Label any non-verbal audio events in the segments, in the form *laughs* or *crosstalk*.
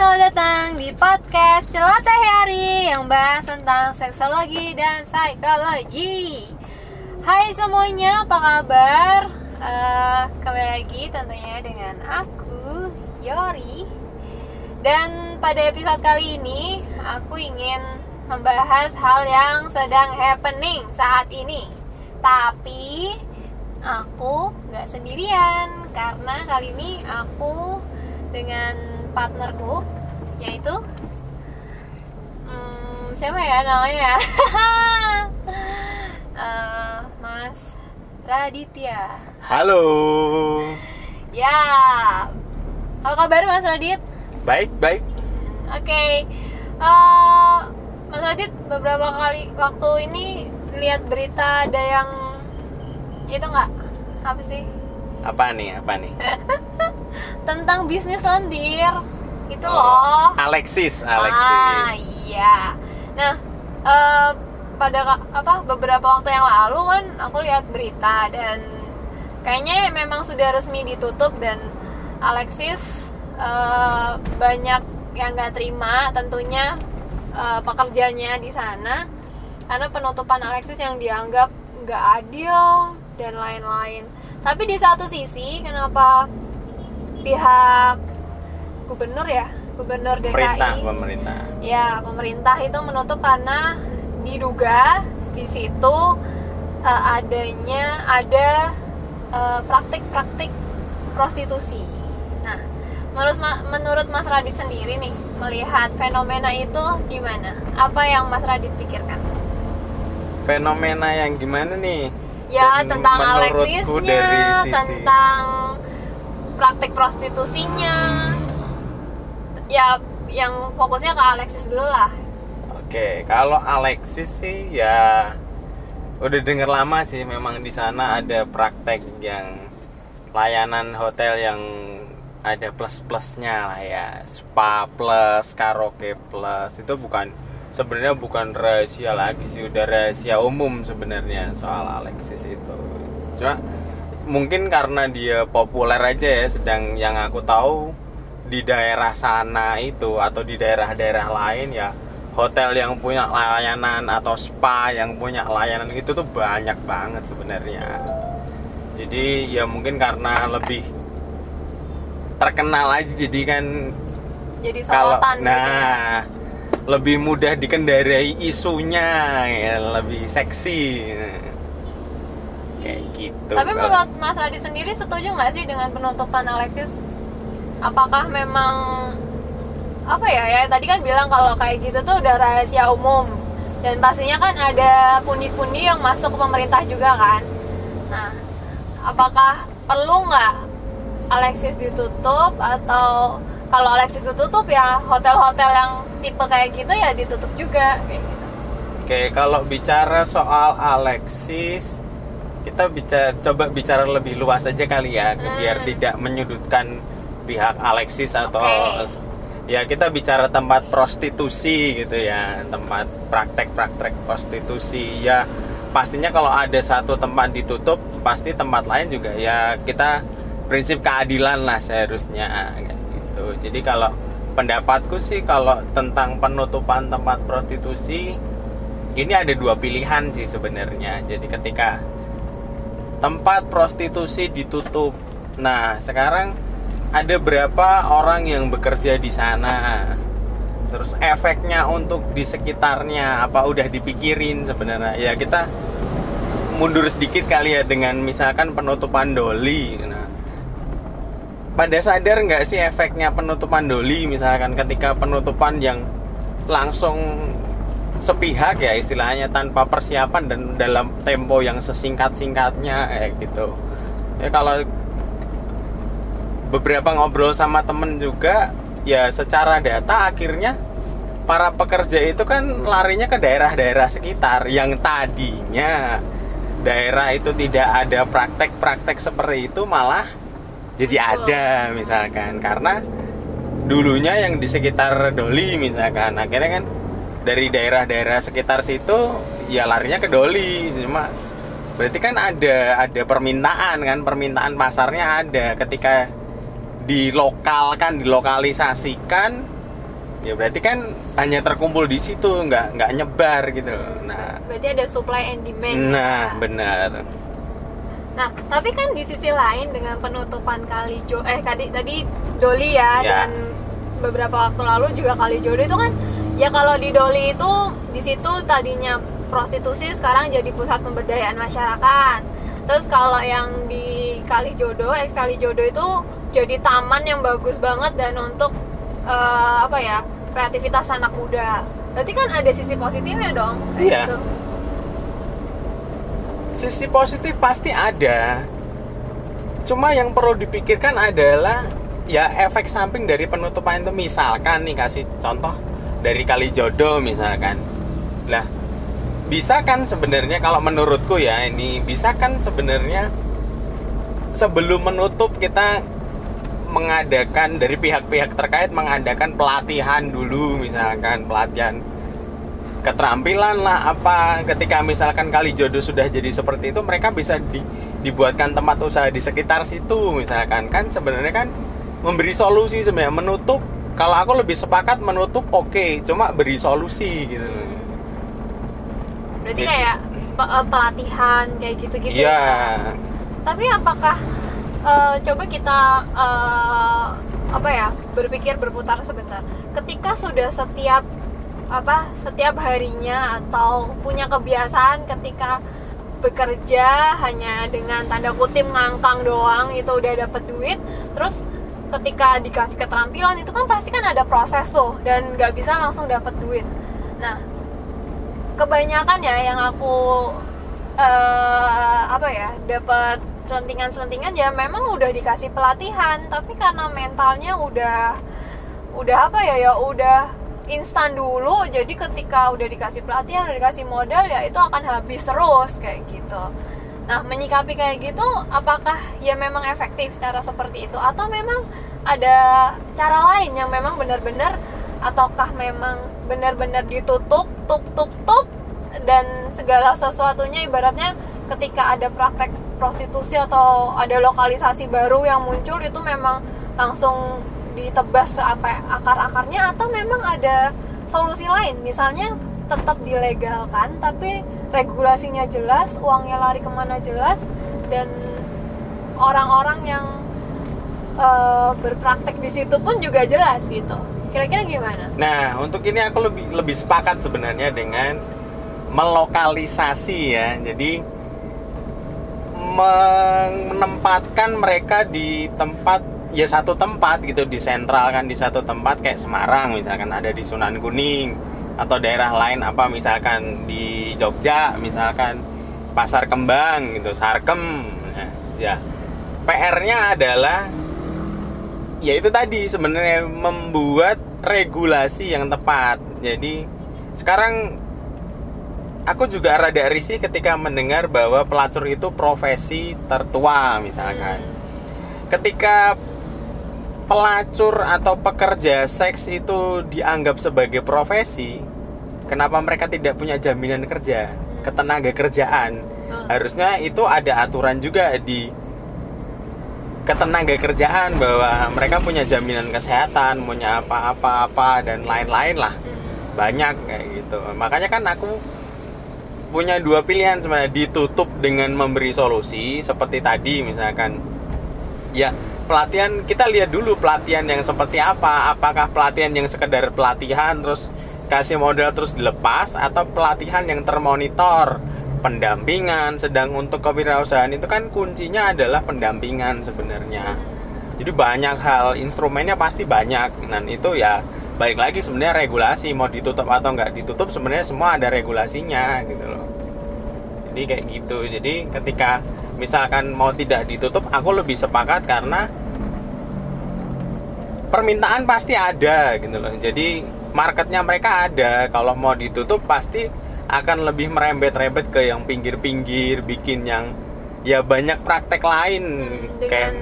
selamat datang di podcast Celoteh Hari yang bahas tentang seksologi dan psikologi. Hai semuanya, apa kabar? Eh, kembali lagi tentunya dengan aku, Yori. Dan pada episode kali ini, aku ingin membahas hal yang sedang happening saat ini. Tapi aku nggak sendirian karena kali ini aku dengan partnerku yaitu hmm, siapa ya namanya *laughs* Eh, Mas Raditya Halo. ya apa kabar Mas Radit Baik, baik. oke Eh, Mas Radit beberapa kali waktu ini lihat berita ada yang itu nggak apa sih Apa nih? Apa nih? *laughs* tentang bisnis lendir itu loh Alexis, Ah, Alexis. iya. Nah, eh, pada apa beberapa waktu yang lalu kan aku lihat berita dan kayaknya memang sudah resmi ditutup dan Alexis eh, banyak yang nggak terima tentunya eh, pekerjanya di sana karena penutupan Alexis yang dianggap nggak adil dan lain-lain. Tapi di satu sisi, kenapa pihak gubernur ya, gubernur DKI Pemerintah, pemerintah. Ya, pemerintah itu menutup karena diduga di situ eh, adanya ada eh, praktik-praktik prostitusi. Nah, menurut Ma- menurut Mas Radit sendiri nih melihat fenomena itu gimana? Apa yang Mas Radit pikirkan? Fenomena yang gimana nih? Ya, Dan tentang Alexisnya, dari sisi- tentang praktik prostitusinya. Ya, yang fokusnya ke Alexis dulu lah. Oke, kalau Alexis sih ya udah denger lama sih memang di sana ada praktek yang layanan hotel yang ada plus-plusnya lah ya spa plus karaoke plus itu bukan sebenarnya bukan rahasia lagi sih udah rahasia umum sebenarnya soal Alexis itu cuma mungkin karena dia populer aja ya sedang yang aku tahu di daerah sana itu atau di daerah-daerah lain ya hotel yang punya layanan atau spa yang punya layanan itu tuh banyak banget sebenarnya jadi ya mungkin karena lebih terkenal aja jadi kan Jadi kalau sorotan gitu ya. nah lebih mudah dikendarai isunya ya, lebih seksi kayak gitu Tapi Kalau- menurut Mas Radit sendiri setuju nggak sih dengan penutupan Alexis? Apakah memang apa ya ya tadi kan bilang kalau kayak gitu tuh udah rahasia umum dan pastinya kan ada pundi-pundi yang masuk ke pemerintah juga kan. Nah, apakah perlu nggak Alexis ditutup atau kalau Alexis ditutup ya hotel-hotel yang tipe kayak gitu ya ditutup juga kayak gitu. Oke, kalau bicara soal Alexis, kita bicara coba bicara lebih luas aja kali ya, Hmm. biar tidak menyudutkan pihak Alexis atau Oke. ya kita bicara tempat prostitusi gitu ya, tempat praktek-praktek prostitusi ya. Pastinya kalau ada satu tempat ditutup, pasti tempat lain juga ya kita prinsip keadilan lah seharusnya gitu. Jadi kalau pendapatku sih kalau tentang penutupan tempat prostitusi ini ada dua pilihan sih sebenarnya. Jadi ketika tempat prostitusi ditutup, nah sekarang ada berapa orang yang bekerja di sana? Terus efeknya untuk di sekitarnya apa udah dipikirin sebenarnya? Ya kita mundur sedikit kali ya dengan misalkan penutupan doli. Nah, pada sadar nggak sih efeknya penutupan doli misalkan ketika penutupan yang langsung sepihak ya istilahnya tanpa persiapan dan dalam tempo yang sesingkat-singkatnya kayak gitu. Ya kalau beberapa ngobrol sama temen juga ya secara data akhirnya para pekerja itu kan larinya ke daerah-daerah sekitar yang tadinya daerah itu tidak ada praktek-praktek seperti itu malah jadi ada misalkan. Karena dulunya yang di sekitar Doli misalkan. Akhirnya kan dari daerah-daerah sekitar situ ya larinya ke Doli cuma berarti kan ada ada permintaan kan permintaan pasarnya ada ketika dilokalkan dilokalisasikan ya berarti kan hanya terkumpul di situ nggak nggak nyebar gitu loh. nah berarti ada supply and demand nah ya. benar Nah, tapi kan di sisi lain dengan penutupan kali jo eh tadi tadi Doli ya, Ya. dan beberapa waktu lalu juga kali jodoh itu kan ya kalau di Doli itu di situ tadinya prostitusi sekarang jadi pusat pemberdayaan masyarakat. Terus kalau yang di Kali Jodoh, ex Kali Jodoh itu jadi taman yang bagus banget dan untuk eh, apa ya kreativitas anak muda. Berarti kan ada sisi positifnya dong. Iya. gitu. sisi positif pasti ada cuma yang perlu dipikirkan adalah ya efek samping dari penutupan itu misalkan nih kasih contoh dari kali jodoh misalkan. Lah bisa kan sebenarnya kalau menurutku ya ini bisa kan sebenarnya sebelum menutup kita mengadakan dari pihak-pihak terkait mengadakan pelatihan dulu misalkan pelatihan keterampilan lah apa. Ketika misalkan kali jodoh sudah jadi seperti itu mereka bisa di- dibuatkan tempat usaha di sekitar situ misalkan. Kan sebenarnya kan memberi solusi sebenarnya menutup kalau aku lebih sepakat menutup oke cuma beri solusi gitu Berarti Gitu. kayak eh, pelatihan kayak gitu-gitu. iya ya. Tapi apakah eh, coba kita eh, apa ya berpikir berputar sebentar. Ketika sudah setiap apa setiap harinya atau punya kebiasaan ketika bekerja hanya dengan tanda kutip ngangkang doang itu udah dapet duit terus ketika dikasih keterampilan itu kan pasti kan ada proses tuh dan nggak bisa langsung dapet duit. Nah kebanyakan ya yang aku eh, apa ya dapat selentingan-selentingan ya memang udah dikasih pelatihan tapi karena mentalnya udah udah apa ya ya udah instan dulu jadi ketika udah dikasih pelatihan udah dikasih modal ya itu akan habis terus kayak gitu nah menyikapi kayak gitu apakah ya memang efektif cara seperti itu? Atau memang ada cara lain yang memang benar-benar ataukah memang benar-benar ditutup tup tup tup dan segala sesuatunya? Ibaratnya ketika ada praktek prostitusi atau ada lokalisasi baru yang muncul itu memang langsung ditebas apa akar-akarnya? Atau memang ada solusi lain? Misalnya tetap dilegalkan tapi regulasinya jelas uangnya lari ke mana jelas dan orang-orang yang eh, berpraktek di situ pun juga jelas gitu kira-kira gimana? Nah, untuk ini aku lebih lebih sepakat sebenarnya dengan melokalisasi ya. Jadi menempatkan mereka di tempat ya satu tempat gitu di sentral kan di satu tempat kayak Semarang misalkan ada di Sunan Kuning atau daerah lain apa misalkan di Jogja misalkan Pasar Kembang gitu Sarkem Nah, ya PR-nya adalah ya itu tadi sebenarnya membuat regulasi yang tepat. Jadi sekarang aku juga rada risih ketika mendengar bahwa pelacur itu profesi tertua misalkan. Ketika pelacur atau pekerja seks itu dianggap sebagai profesi, kenapa mereka tidak punya jaminan kerja, ketenaga kerjaan? Harusnya itu ada aturan juga di ketenaga kerjaan bahwa mereka punya jaminan kesehatan, punya apa-apa-apa dan lain-lain lah. Banyak kayak gitu. Makanya kan aku punya dua pilihan sebenarnya ditutup dengan memberi solusi seperti tadi misalkan ya pelatihan kita lihat dulu pelatihan yang seperti apa. Apakah pelatihan yang sekedar pelatihan terus kasih modal terus dilepas atau pelatihan yang termonitor? Pendampingan sedang untuk kewirausahaan itu kan kuncinya adalah pendampingan sebenarnya. Jadi banyak hal instrumennya pasti banyak. Dan itu ya balik lagi sebenarnya regulasi mau ditutup atau nggak ditutup sebenarnya semua ada regulasinya gitu loh jadi kayak gitu. Jadi ketika misalkan mau tidak ditutup aku lebih sepakat karena permintaan pasti ada gitu loh. Jadi marketnya mereka ada. Kalau mau ditutup pasti akan lebih merembet-rembet ke yang pinggir-pinggir bikin yang ya banyak praktek lain. Dengan kayak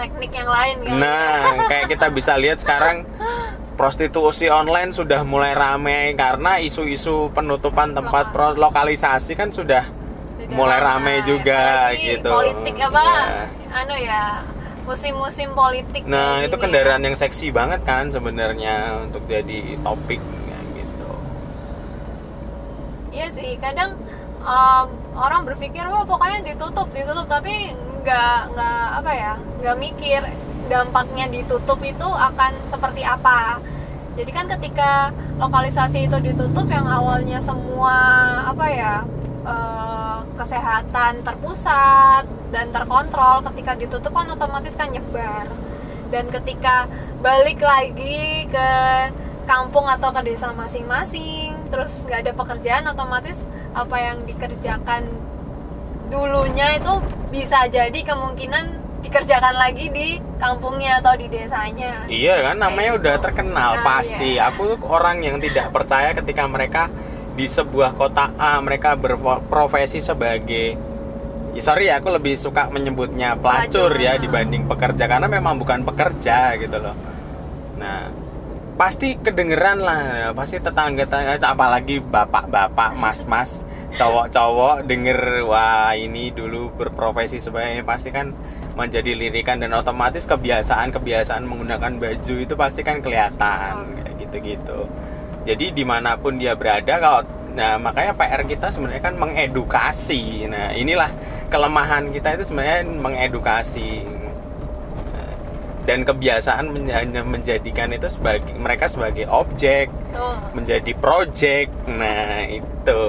teknik yang lain kan? Nah, kayak kita bisa lihat sekarang prostitusi online sudah mulai ramai karena isu-isu penutupan tempat pro- lokalisasi kan sudah Sudah mulai ramai juga Apalagi gitu. politik apa Ya. anu ya musim-musim politik Nah, itu gini kendaraan yang seksi banget kan sebenarnya untuk jadi topik kayak gitu. Iya sih, kadang um, orang berpikir wah pokoknya ditutup ditutup tapi nggak nggak apa ya nggak mikir dampaknya ditutup itu akan seperti apa. Jadi kan ketika lokalisasi itu ditutup yang awalnya semua apa ya eh, kesehatan terpusat dan terkontrol ketika ditutup kan otomatis kan nyebar dan ketika balik lagi ke kampung atau ke desa masing-masing terus nggak ada pekerjaan otomatis apa yang dikerjakan dulunya itu bisa jadi kemungkinan dikerjakan lagi di kampungnya atau di desanya Iya kan namanya udah gitu. terkenal Nah, pasti. iya. Aku tuh orang yang tidak percaya ketika mereka di sebuah kota A mereka berprofesi sebagai ya sorry ya aku lebih suka menyebutnya pelacur ya dibanding pekerja karena memang bukan pekerja gitu loh. Nah, pasti kedengeran lah pasti tetangga tetangga apalagi bapak-bapak mas-mas cowok-cowok denger wah ini dulu berprofesi sebagai pasti kan menjadi lirikan dan otomatis kebiasaan-kebiasaan menggunakan baju itu pasti kan kelihatan kayak gitu-gitu jadi di mana pun dia berada kalau nah makanya PR kita sebenarnya kan mengedukasi. Nah inilah kelemahan kita itu sebenarnya mengedukasi. Dan kebiasaan menjadikan itu sebagai mereka sebagai objek Tuh. menjadi project. Nah itu.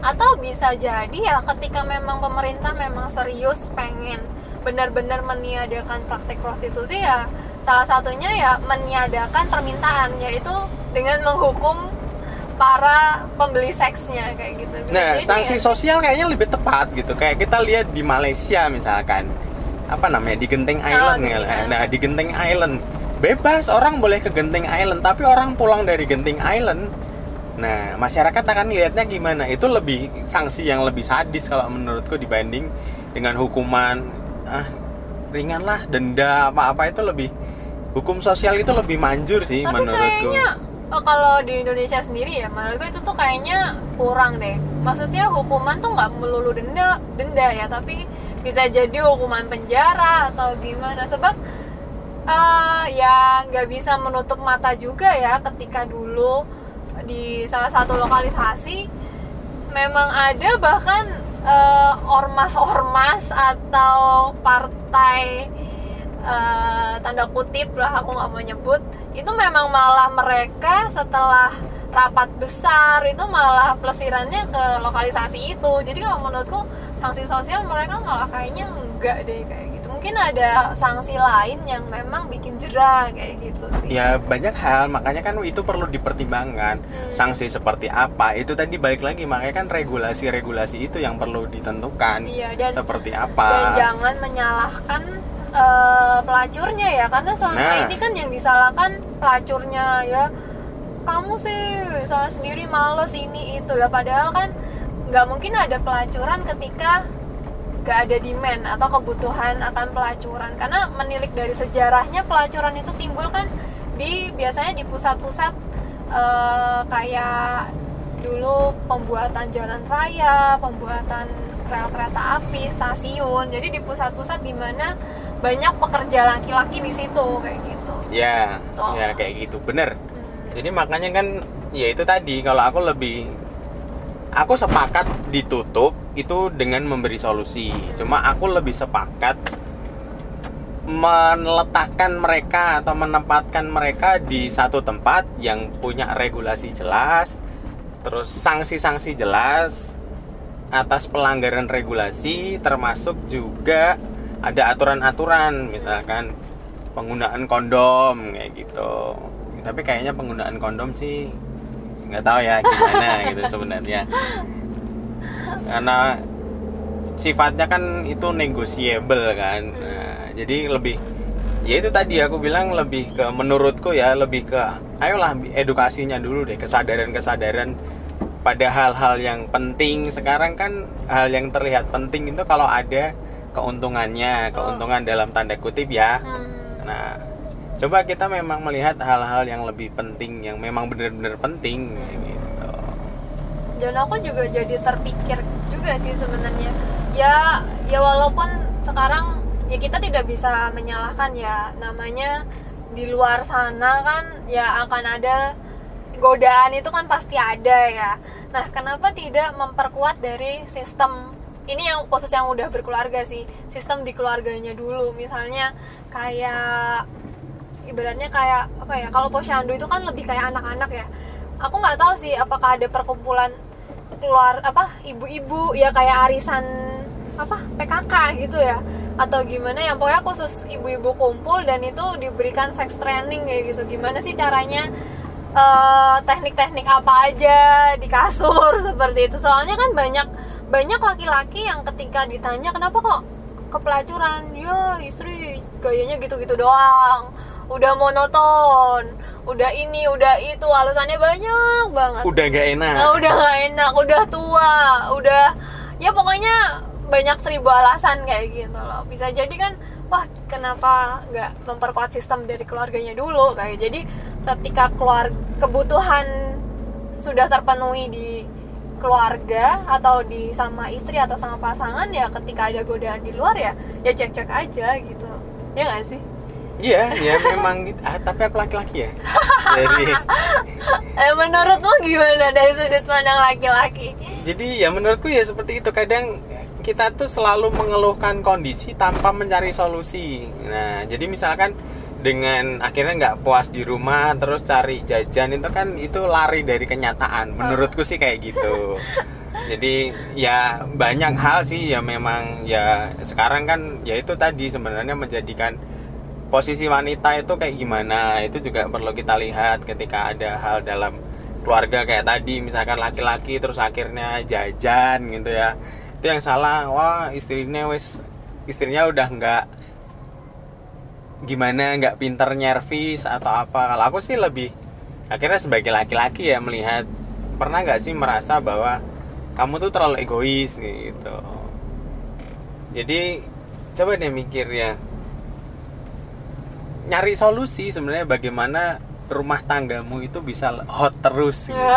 Atau bisa jadi ya ketika memang pemerintah memang serius pengen benar-benar meniadakan praktek prostitusi ya salah satunya ya meniadakan permintaan yaitu dengan menghukum para pembeli seksnya kayak gitu. Bisa nah jadi sanksi ya. sosial kayaknya lebih tepat gitu. Kayak kita lihat di Malaysia misalkan. Apa namanya? Di Genting Island Genting ya. Island. nah di Genting Island. Bebas orang boleh ke Genting Island tapi orang pulang dari Genting Island nah masyarakat akan lihatnya gimana. Itu lebih sanksi yang lebih sadis kalau menurutku dibanding dengan hukuman ah ringan lah denda apa-apa itu lebih hukum sosial itu lebih manjur sih tapi menurutku. kayaknya eh, kalau di Indonesia sendiri ya menurutku itu tuh kayaknya kurang deh. Maksudnya hukuman tuh nggak melulu denda denda ya tapi bisa jadi hukuman penjara atau gimana. Sebab eh, ya nggak bisa menutup mata juga ya ketika dulu di salah satu lokalisasi memang ada bahkan eh, ormas-ormas atau partai tanda kutip lah aku nggak mau nyebut itu memang malah mereka setelah rapat besar itu malah pelesirannya ke lokalisasi itu jadi kalau menurutku sanksi sosial mereka malah kayaknya enggak deh kayak gitu mungkin ada sanksi lain yang memang bikin jerah kayak gitu sih Ya banyak hal, makanya kan itu perlu dipertimbangkan Hmm. sanksi seperti apa. Itu tadi balik lagi, makanya kan regulasi-regulasi itu yang perlu ditentukan. iya dan seperti dan apa? jangan menyalahkan eh, pelacurnya ya karena selama Nah. ini kan yang disalahkan pelacurnya ya kamu sih salah sendiri males ini itu lah padahal kan nggak mungkin ada pelacuran ketika nggak ada demand atau kebutuhan akan pelacuran karena menilik dari sejarahnya pelacuran itu timbul kan di biasanya di pusat-pusat eh, kayak dulu pembuatan jalan raya, pembuatan rel kereta api, stasiun. Jadi di pusat-pusat di mana banyak pekerja laki-laki di situ kayak gitu. Ya, Betul. ya kayak gitu, bener. Hmm. Jadi makanya kan, ya itu tadi. Kalau aku lebih, aku sepakat ditutup itu dengan memberi solusi. Cuma aku lebih sepakat meletakkan mereka atau menempatkan mereka di satu tempat yang punya regulasi jelas, terus sanksi-sanksi jelas atas pelanggaran regulasi, termasuk juga ada aturan-aturan, misalkan penggunaan kondom kayak gitu. Tapi kayaknya penggunaan kondom sih nggak tahu ya gimana *laughs* gitu sebenarnya. Karena sifatnya kan itu negotiable kan. Nah, jadi lebih ya itu tadi aku bilang lebih ke menurutku ya lebih ke ayolah edukasinya dulu deh kesadaran-kesadaran pada hal-hal yang penting sekarang kan hal yang terlihat penting itu kalau ada keuntungannya keuntungan dalam tanda kutip ya. Hmm. nah coba kita memang melihat hal-hal yang lebih penting yang memang benar-benar penting kayak gitu. Dan aku juga jadi terpikir juga sih sebenarnya. Ya, ya walaupun sekarang ya kita tidak bisa menyalahkan ya. Namanya di luar sana kan ya akan ada godaan itu kan pasti ada ya. Nah kenapa tidak memperkuat dari sistem ini yang khusus yang udah berkeluarga sih sistem di keluarganya dulu. Misalnya kayak ibaratnya kayak apa ya kalau posyandu itu kan lebih kayak anak-anak ya. Aku nggak tahu sih apakah ada perkumpulan keluar apa ibu-ibu ya kayak arisan apa PKK gitu ya. Atau gimana yang pokoknya khusus ibu-ibu kumpul dan itu diberikan sex training kayak gitu. Gimana sih caranya eh, teknik-teknik apa aja di kasur *laughs* seperti itu. Soalnya kan banyak banyak laki-laki yang ketika ditanya kenapa kok kepelacuran? Ya istri gayanya gitu-gitu doang. Udah monoton udah ini udah itu alasannya banyak banget. Udah nggak enak. Nah, udah gak enak, udah tua, udah ya pokoknya banyak seribu alasan kayak gitu loh. Bisa jadi kan, wah kenapa nggak memperkuat sistem dari keluarganya dulu kayak. Jadi ketika keluar kebutuhan sudah terpenuhi di keluarga atau di sama istri atau sama pasangan ya ketika ada godaan di luar ya ya cek cek aja gitu. Ya nggak sih? Iya ya memang gitu. Ah, tapi aku laki-laki ya. Jadi *laughs* eh, menurutmu gimana dari sudut pandang laki-laki? Jadi ya menurutku ya seperti itu. Kadang kita tuh selalu mengeluhkan kondisi tanpa mencari solusi. Nah jadi misalkan dengan akhirnya nggak puas di rumah terus cari jajan itu kan itu lari dari kenyataan. Menurutku sih kayak gitu. *laughs* Jadi ya banyak hal sih ya memang ya sekarang kan ya itu tadi sebenarnya menjadikan posisi wanita itu kayak gimana itu juga perlu kita lihat ketika ada hal dalam keluarga kayak tadi misalkan laki-laki terus akhirnya jajan gitu ya. Itu yang salah wah istrinya wes istrinya udah nggak gimana nggak pinter nyervis atau apa. Kalau aku sih lebih akhirnya sebagai laki-laki ya melihat pernah nggak sih merasa bahwa kamu tuh terlalu egois gitu. Jadi coba deh mikir ya nyari solusi sebenarnya bagaimana rumah tanggamu itu bisa hot terus gitu. *laughs*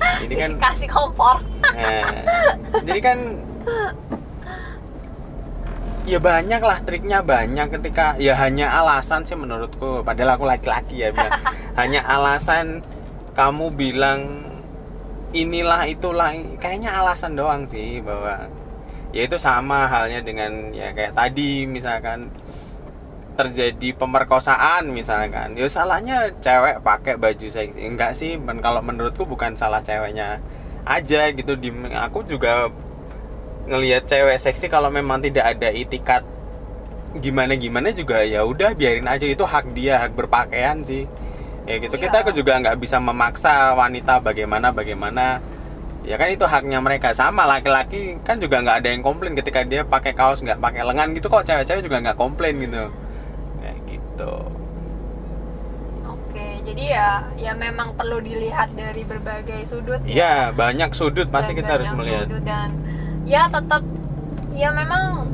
Nah, ini kan kasih kompor. Nah, jadi kan *laughs* ya banyak lah triknya banyak ketika ya hanya alasan sih menurutku. Padahal aku laki-laki ya *laughs* hanya alasan kamu bilang inilah itulah kayaknya alasan doang sih bahwa ya itu sama halnya dengan ya kayak tadi misalkan terjadi pemerkosaan misalkan. Ya salahnya cewek pakai baju seksi. Enggak sih kalau menurutku bukan salah ceweknya aja gitu. Di aku juga ngelihat cewek seksi kalau memang tidak ada itikat gimana gimana juga ya udah biarin aja. Itu hak dia hak berpakaian sih. Ya gitu. Iya. kita juga nggak bisa memaksa wanita bagaimana bagaimana. Ya kan itu haknya mereka. Sama laki-laki kan juga nggak ada yang komplain ketika dia pakai kaos nggak pakai lengan gitu. Kok cewek-cewek juga nggak komplain gitu. Kayak gitu. Oke jadi ya ya memang perlu dilihat dari berbagai sudut ya. ya banyak sudut pasti Dan kita harus melihat. sudut dan ya tetap ya memang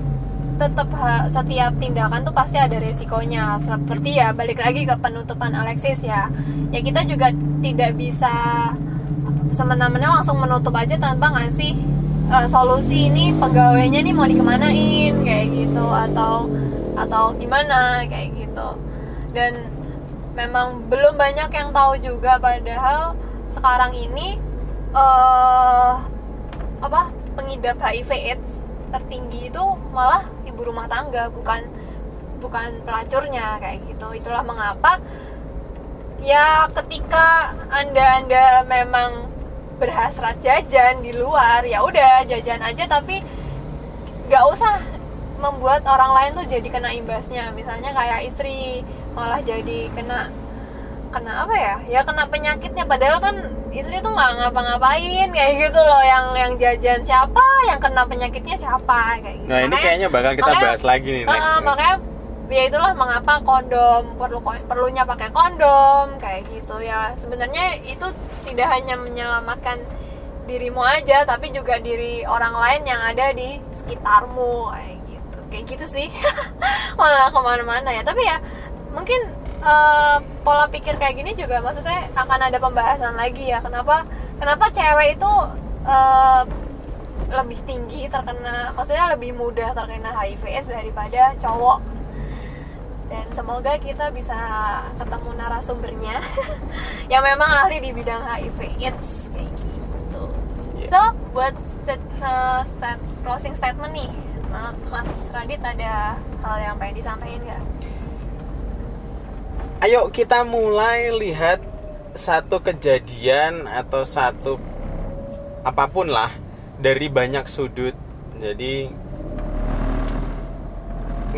tetap setiap tindakan tuh pasti ada resikonya. Seperti ya balik lagi ke penutupan Alexis ya. Ya kita juga tidak bisa semena-mena langsung menutup aja tanpa ngasih eh, solusi ini pegawainya nih mau dikemanain kayak gitu. Atau atau gimana kayak gitu. Dan memang belum banyak yang tahu juga padahal sekarang ini eh apa pengidap HIV AIDS tertinggi itu malah ibu rumah tangga bukan bukan pelacurnya kayak gitu. Itulah mengapa ya ketika anda anda memang berhasrat jajan di luar ya udah jajan aja tapi nggak usah membuat orang lain tuh jadi kena imbasnya. Misalnya kayak istri malah jadi kena kena apa ya? Ya kena penyakitnya. Padahal kan istri tuh nggak ngapa-ngapain kayak gitu loh. Yang yang jajan siapa? Yang kena penyakitnya siapa? Kayak gitu. Nah ini Makanya- kayaknya bakal kita makanya- bahas lagi nih next Heeh, makanya ya itulah mengapa kondom perlu perlunya pakai kondom kayak gitu ya. Sebenarnya itu tidak hanya menyelamatkan dirimu aja tapi juga diri orang lain yang ada di sekitarmu kayak gitu. Kayak gitu sih. *laughs* Malah ke mana-mana ya. Tapi ya mungkin eh, pola pikir kayak gini juga maksudnya akan ada pembahasan lagi ya kenapa kenapa cewek itu eh, lebih tinggi terkena maksudnya lebih mudah terkena HIV/AIDS daripada cowok dan semoga kita bisa ketemu narasumbernya *laughs* yang memang ahli di bidang HIV/AIDS kayak gitu. Iya. So buat stat, uh, stat- closing statement nih, Ma- Mas Radit ada hal yang pengen disampaikan nggak? Ayo kita mulai lihat satu kejadian atau satu apa pun lah dari banyak sudut. Jadi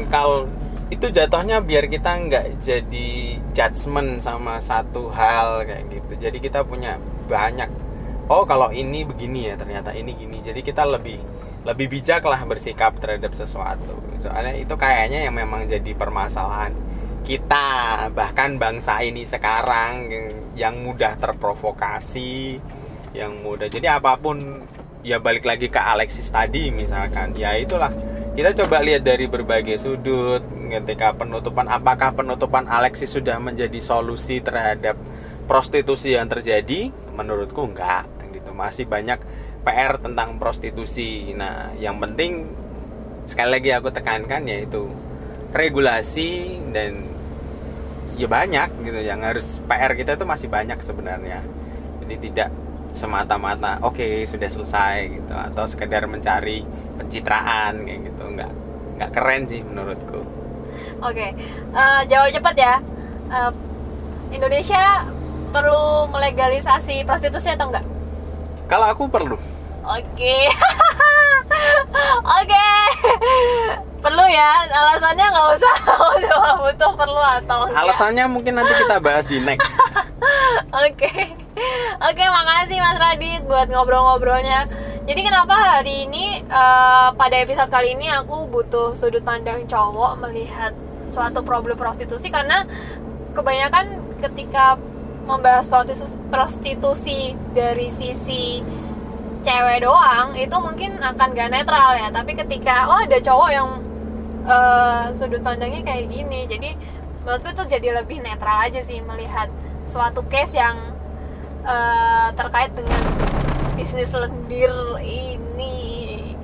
kalau itu jatuhnya biar kita nggak jadi judgement sama satu hal kayak gitu. Jadi kita punya banyak. Oh kalau ini begini ya ternyata ini gini. Jadi kita lebih lebih bijak lah bersikap terhadap sesuatu. Soalnya itu kayaknya yang memang jadi permasalahan kita bahkan bangsa ini sekarang yang mudah terprovokasi yang mudah. Jadi apa pun ya balik lagi ke Alexis tadi misalkan. Ya itulah. Kita coba lihat dari berbagai sudut ketika penutupan apakah penutupan Alexis sudah menjadi solusi terhadap prostitusi yang terjadi? Menurutku enggak gitu. Masih banyak PR tentang prostitusi. Nah yang penting sekali lagi aku tekankan yaitu regulasi dan ya banyak gitu. Yang harus PR kita itu masih banyak sebenarnya. Jadi tidak semata-mata oke sudah selesai gitu. Atau sekedar mencari pencitraan kayak gitu. Nggak nggak keren sih menurutku. Oke, eh, jawab cepat ya. Eh, Indonesia perlu melegalisasi prostitusi atau enggak? kalau aku perlu. Oke, *laughs* oke, perlu ya. Alasannya nggak usah *laughs* udah butuh perlu atau enggak. alasannya mungkin nanti kita bahas di next *laughs* Oke, oke, makasih Mas Radit buat ngobrol-ngobrolnya. Jadi kenapa hari ini eh, pada episode kali ini aku butuh sudut pandang cowok melihat suatu problem prostitusi karena kebanyakan ketika membahas prostitusi, prostitusi dari sisi cewek doang itu mungkin akan gak netral ya. Tapi ketika oh ada cowok yang eh, sudut pandangnya kayak gini, jadi menurutku itu jadi lebih netral aja sih melihat suatu case yang eh, terkait dengan bisnis lendir ini.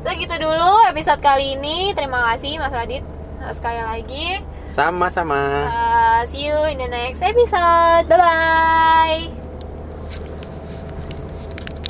So gitu dulu episode kali ini. Terima kasih Mas Radit Eh, sekali lagi. sama-sama Uh, see you in the next episode. Bye bye.